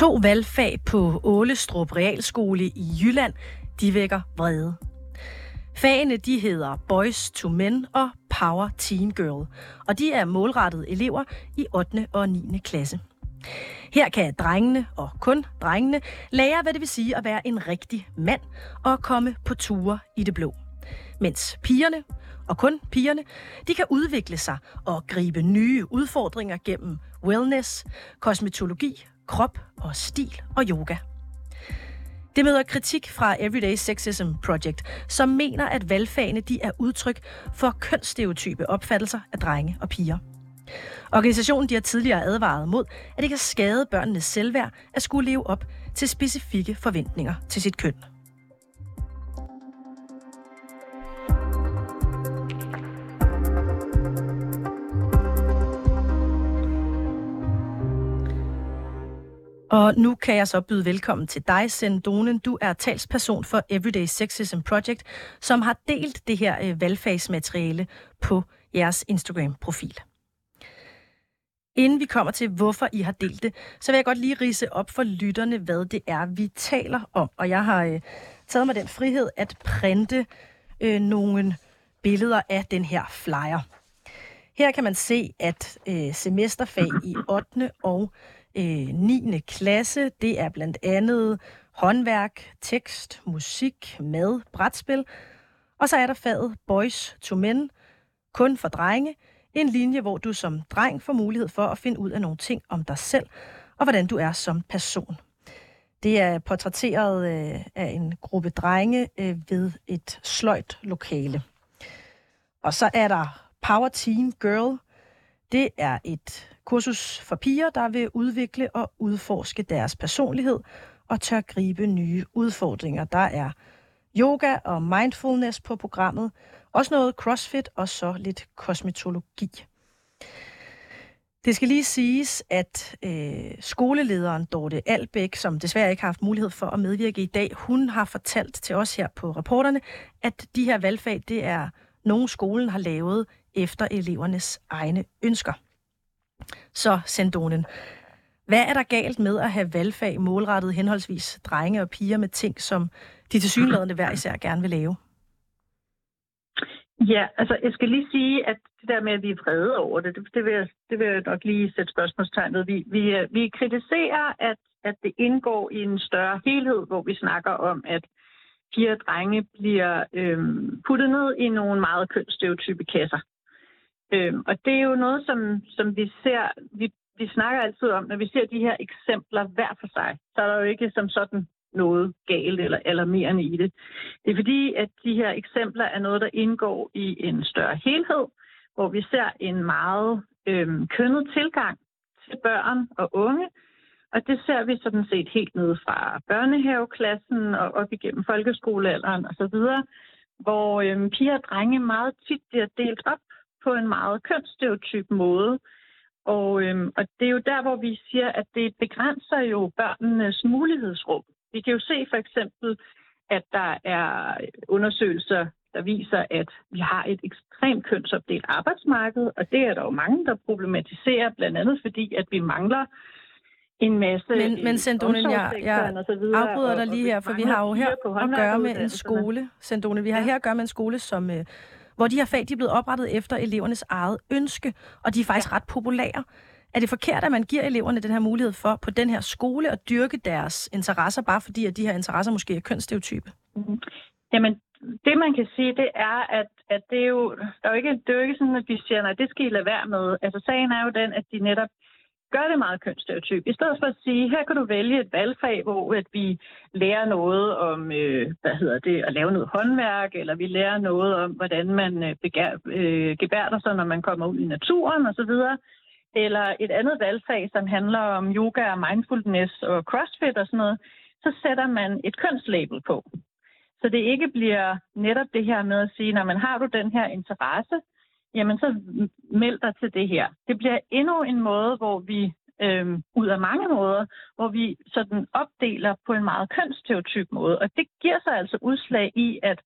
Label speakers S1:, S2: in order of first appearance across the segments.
S1: To valgfag på Ålestrup Realskole i Jylland, de vækker vrede. Fagene de hedder Boys to Men og Power Teen Girl, og de er målrettet elever i 8. og 9. klasse. Her kan drengene, og kun drengene, lære, hvad det vil sige at være en rigtig mand og komme på ture i det blå. Mens pigerne, og kun pigerne, de kan udvikle sig og gribe nye udfordringer gennem wellness, kosmetologi, krop og stil og yoga. Det møder kritik fra Everyday Sexism Project, som mener, at valgfagene de er udtryk for kønsstereotype opfattelser af drenge og piger. Organisationen de har tidligere advaret mod, at det kan skade børnenes selvværd at skulle leve op til specifikke forventninger til sit køn. Og nu kan jeg så byde velkommen til dig, Sendonen. Du er talsperson for Everyday Sexism Project, som har delt det her øh, valgfagsmateriale på jeres Instagram-profil. Inden vi kommer til, hvorfor I har delt det, så vil jeg godt lige rise op for lytterne, hvad det er, vi taler om. Og jeg har øh, taget mig den frihed at printe øh, nogle billeder af den her flyer. Her kan man se, at øh, semesterfag i 8. og øh, 9. klasse, det er blandt andet håndværk, tekst, musik, mad, brætspil. Og så er der faget Boys to Men, kun for drenge, en linje, hvor du som dreng får mulighed for at finde ud af nogle ting om dig selv, og hvordan du er som person. Det er portrætteret øh, af en gruppe drenge øh, ved et sløjt lokale. Og så er der Power Teen Girl. Det er et kursus for piger, der vil udvikle og udforske deres personlighed og tør gribe nye udfordringer. Der er yoga og mindfulness på programmet, også noget crossfit og så lidt kosmetologi. Det skal lige siges, at øh, skolelederen Dorte Albæk, som desværre ikke har haft mulighed for at medvirke i dag, hun har fortalt til os her på reporterne, at de her valgfag, det er nogle skolen har lavet efter elevernes egne ønsker. Så, Sendonen, hvad er der galt med at have valgfag målrettet henholdsvis drenge og piger med ting, som de tilsyneladende hver især gerne vil lave?
S2: Ja, altså jeg skal lige sige, at det der med, at vi er vrede over det, det, det, vil, jeg, det vil jeg nok lige sætte spørgsmålstegn ved. Vi, vi, vi kritiserer, at, at det indgår i en større helhed, hvor vi snakker om, at piger og drenge bliver øhm, puttet ned i nogle meget kønsstereotype kasser. Øhm, og det er jo noget, som, som vi ser, vi, vi snakker altid om, når vi ser de her eksempler hver for sig, så er der jo ikke som sådan noget galt eller alarmerende i det. Det er fordi, at de her eksempler er noget, der indgår i en større helhed, hvor vi ser en meget øhm, kønnet tilgang til børn og unge, og det ser vi sådan set helt ned fra børnehaveklassen og op igennem folkeskolealderen osv., hvor øhm, piger og drenge meget tit bliver delt op på en meget kønsstereotyp måde. Og, øhm, og det er jo der, hvor vi siger, at det begrænser jo børnenes mulighedsrum. Vi kan jo se for eksempel, at der er undersøgelser, der viser, at vi har et ekstremt kønsopdelt arbejdsmarked, og det er der jo mange, der problematiserer, blandt andet fordi, at vi mangler en masse...
S1: Men, men Sendonen, jeg, jeg afbryder dig lige her, for vi har jo her at gøre med en skole. Sendonen, vi har her at gøre med en skole, som, øh, hvor de her fag de er blevet oprettet efter elevernes eget ønske, og de er faktisk ja. ret populære. Er det forkert, at man giver eleverne den her mulighed for på den her skole at dyrke deres interesser, bare fordi at de her interesser måske er kønsstereotype?
S2: Mm-hmm. Jamen, det man kan sige, det er, at, at det, er jo, der er jo ikke, det er jo ikke sådan, at vi siger, nej, det skal I lade være med. Altså, sagen er jo den, at de netop gør det meget kønsstereotyp. I stedet for at sige, her kan du vælge et valgfag, hvor at vi lærer noget om, øh, hvad hedder det, at lave noget håndværk, eller vi lærer noget om, hvordan man øh, begær, øh, gebærder sig, når man kommer ud i naturen osv., eller et andet valgfag, som handler om yoga og mindfulness og crossfit og sådan noget, så sætter man et kønslabel på. Så det ikke bliver netop det her med at sige, når man har du den her interesse, jamen så meld dig til det her. Det bliver endnu en måde, hvor vi øh, ud af mange måder, hvor vi sådan opdeler på en meget kønsstereotyp måde. Og det giver sig altså udslag i, at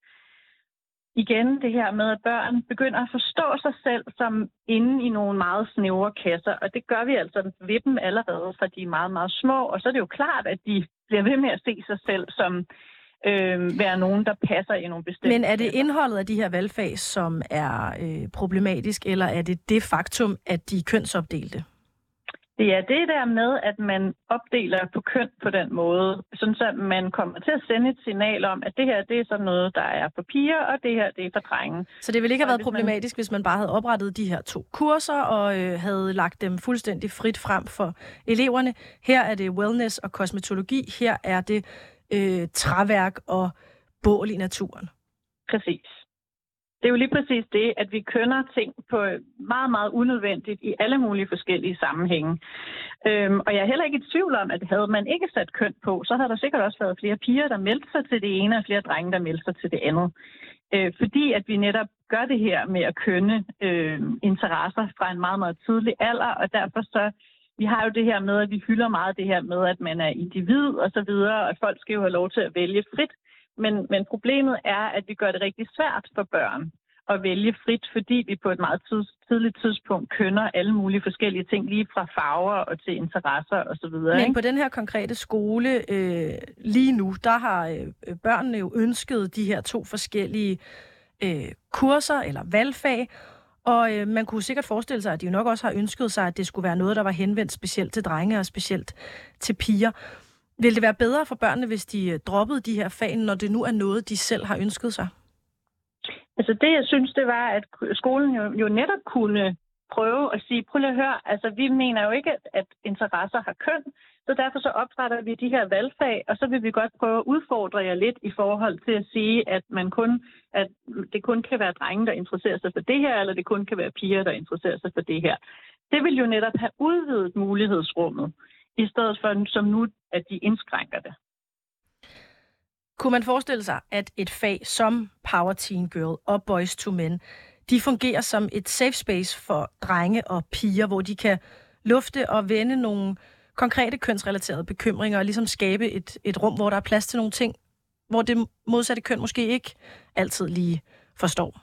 S2: igen det her med, at børn begynder at forstå sig selv som inde i nogle meget snævre kasser, og det gør vi altså ved dem allerede, fra de er meget, meget små, og så er det jo klart, at de bliver ved med at se sig selv som øh, være nogen, der passer i nogle bestemte
S1: Men er det indholdet af de her valgfag, som er øh, problematisk, eller er det det faktum, at de er kønsopdelte?
S2: Det er det der med, at man opdeler på køn på den måde, sådan så man kommer til at sende et signal om, at det her det er sådan noget, der er for piger, og det her det er for drenge.
S1: Så det ville ikke have været problematisk, man... hvis man bare havde oprettet de her to kurser og øh, havde lagt dem fuldstændig frit frem for eleverne. Her er det wellness og kosmetologi, her er det øh, træværk og bål i naturen.
S2: Præcis det er jo lige præcis det, at vi kønner ting på øh, meget, meget unødvendigt i alle mulige forskellige sammenhænge. Øhm, og jeg er heller ikke i tvivl om, at havde man ikke sat køn på, så havde der sikkert også været flere piger, der meldte sig til det ene, og flere drenge, der meldte sig til det andet. Øh, fordi at vi netop gør det her med at kønne øh, interesser fra en meget, meget tidlig alder, og derfor så vi har jo det her med, at vi hylder meget det her med, at man er individ og så videre, og folk skal jo have lov til at vælge frit. Men, men problemet er, at vi gør det rigtig svært for børn at vælge frit, fordi vi på et meget tids, tidligt tidspunkt kønner alle mulige forskellige ting, lige fra farver og til interesser osv.
S1: Men ikke? på den her konkrete skole øh, lige nu, der har øh, børnene jo ønsket de her to forskellige øh, kurser eller valgfag, og øh, man kunne sikkert forestille sig, at de jo nok også har ønsket sig, at det skulle være noget, der var henvendt specielt til drenge og specielt til piger. Vil det være bedre for børnene, hvis de øh, droppede de her fag, når det nu er noget, de selv har ønsket sig?
S2: Altså det, jeg synes, det var, at skolen jo, jo netop kunne prøve at sige, prøv lige at høre, altså vi mener jo ikke, at interesser har køn, så derfor så opretter vi de her valgfag, og så vil vi godt prøve at udfordre jer lidt i forhold til at sige, at man kun, at det kun kan være drenge, der interesserer sig for det her, eller det kun kan være piger, der interesserer sig for det her. Det vil jo netop have udvidet mulighedsrummet, i stedet for som nu, at de indskrænker det.
S1: Kunne man forestille sig, at et fag som Power Teen Girl og Boys to Men, de fungerer som et safe space for drenge og piger, hvor de kan lufte og vende nogle konkrete kønsrelaterede bekymringer og ligesom skabe et, et rum, hvor der er plads til nogle ting, hvor det modsatte køn måske ikke altid lige forstår?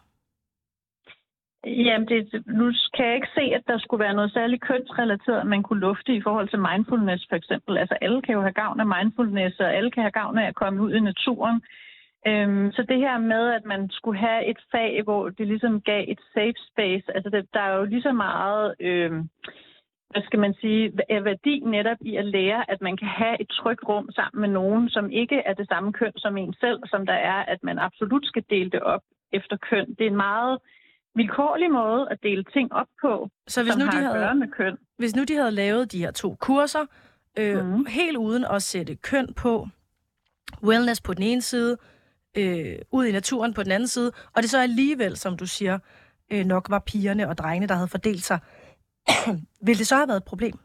S2: Jamen, det, nu kan jeg ikke se, at der skulle være noget særligt kønsrelateret, man kunne lufte i forhold til mindfulness for eksempel. Altså alle kan jo have gavn af mindfulness, og alle kan have gavn af at komme ud i naturen. Øhm, så det her med, at man skulle have et fag, hvor det ligesom gav et safe space, altså det, der er jo lige så meget, øhm, hvad skal man sige, værdi netop i at lære, at man kan have et trygt rum sammen med nogen, som ikke er det samme køn som en selv, som der er, at man absolut skal dele det op efter køn. Det er en meget vilkårlig måde at dele ting op på, så hvis som nu de havde, med køn.
S1: Hvis nu de havde lavet de her to kurser, øh, mm. helt uden at sætte køn på, wellness på den ene side, øh, ud i naturen på den anden side, og det så alligevel, som du siger, øh, nok var pigerne og drengene, der havde fordelt sig, Vil det så have været et problem?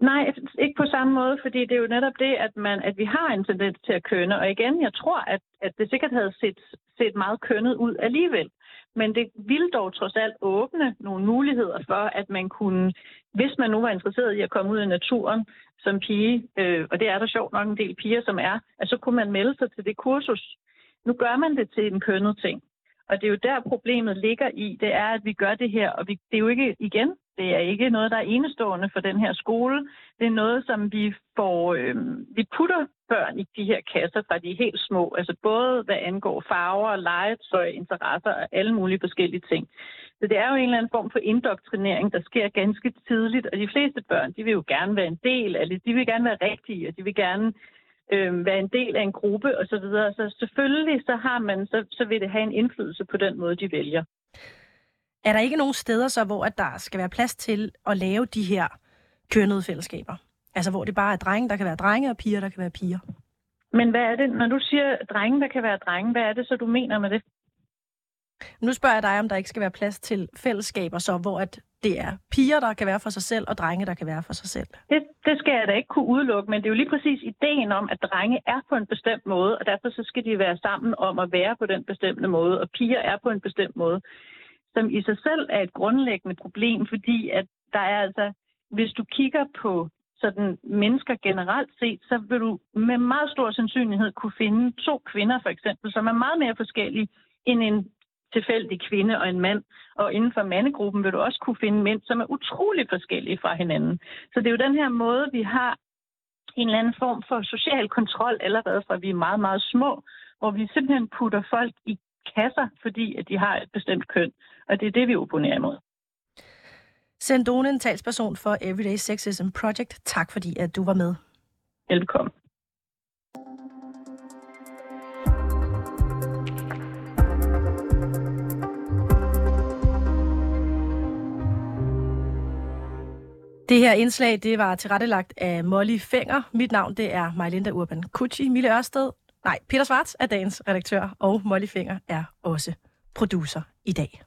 S2: Nej, ikke på samme måde, fordi det er jo netop det, at, man, at vi har en tendens til at kønne. Og igen, jeg tror, at, at det sikkert havde set, set meget kønnet ud alligevel. Men det ville dog trods alt åbne nogle muligheder for, at man kunne, hvis man nu var interesseret i at komme ud i naturen som pige, øh, og det er der sjovt nok en del piger, som er, at så kunne man melde sig til det kursus. Nu gør man det til en kønnet ting. Og det er jo der problemet ligger i, det er, at vi gør det her, og vi, det er jo ikke, igen, det er ikke noget, der er enestående for den her skole. Det er noget, som vi får, øh, vi putter børn i de her kasser fra de er helt små. Altså både hvad angår farver, legetøj, interesser og alle mulige forskellige ting. Så det er jo en eller anden form for indoktrinering, der sker ganske tidligt, og de fleste børn, de vil jo gerne være en del af det. De vil gerne være rigtige, og de vil gerne øh, være en del af en gruppe osv. Så, videre. så selvfølgelig så har man, så, så vil det have en indflydelse på den måde, de vælger.
S1: Er der ikke nogen steder så, hvor at der skal være plads til at lave de her kønnede fællesskaber? Altså hvor det bare er drenge, der kan være drenge, og piger, der kan være piger?
S2: Men hvad er det, når du siger drenge, der kan være drenge, hvad er det så, du mener med det?
S1: Nu spørger jeg dig, om der ikke skal være plads til fællesskaber, så hvor at det er piger, der kan være for sig selv, og drenge, der kan være for sig selv.
S2: Det, det skal jeg da ikke kunne udelukke, men det er jo lige præcis ideen om, at drenge er på en bestemt måde, og derfor så skal de være sammen om at være på den bestemte måde, og piger er på en bestemt måde som i sig selv er et grundlæggende problem, fordi at der er altså, hvis du kigger på sådan mennesker generelt set, så vil du med meget stor sandsynlighed kunne finde to kvinder for eksempel, som er meget mere forskellige end en tilfældig kvinde og en mand. Og inden for mandegruppen vil du også kunne finde mænd, som er utrolig forskellige fra hinanden. Så det er jo den her måde, vi har en eller anden form for social kontrol allerede fra vi er meget, meget små, hvor vi simpelthen putter folk i kasser, fordi at de har et bestemt køn. Og det er det, vi opponerer imod.
S1: Sendonen, talsperson for Everyday Sexism Project. Tak fordi, at du var med.
S2: Velkommen.
S1: Det her indslag, det var tilrettelagt af Molly Fenger. Mit navn, det er Majlinda Urban Kutschi. Mille Ørsted, nej, Peter Svarts er dagens redaktør, og Molly Fenger er også producer i dag.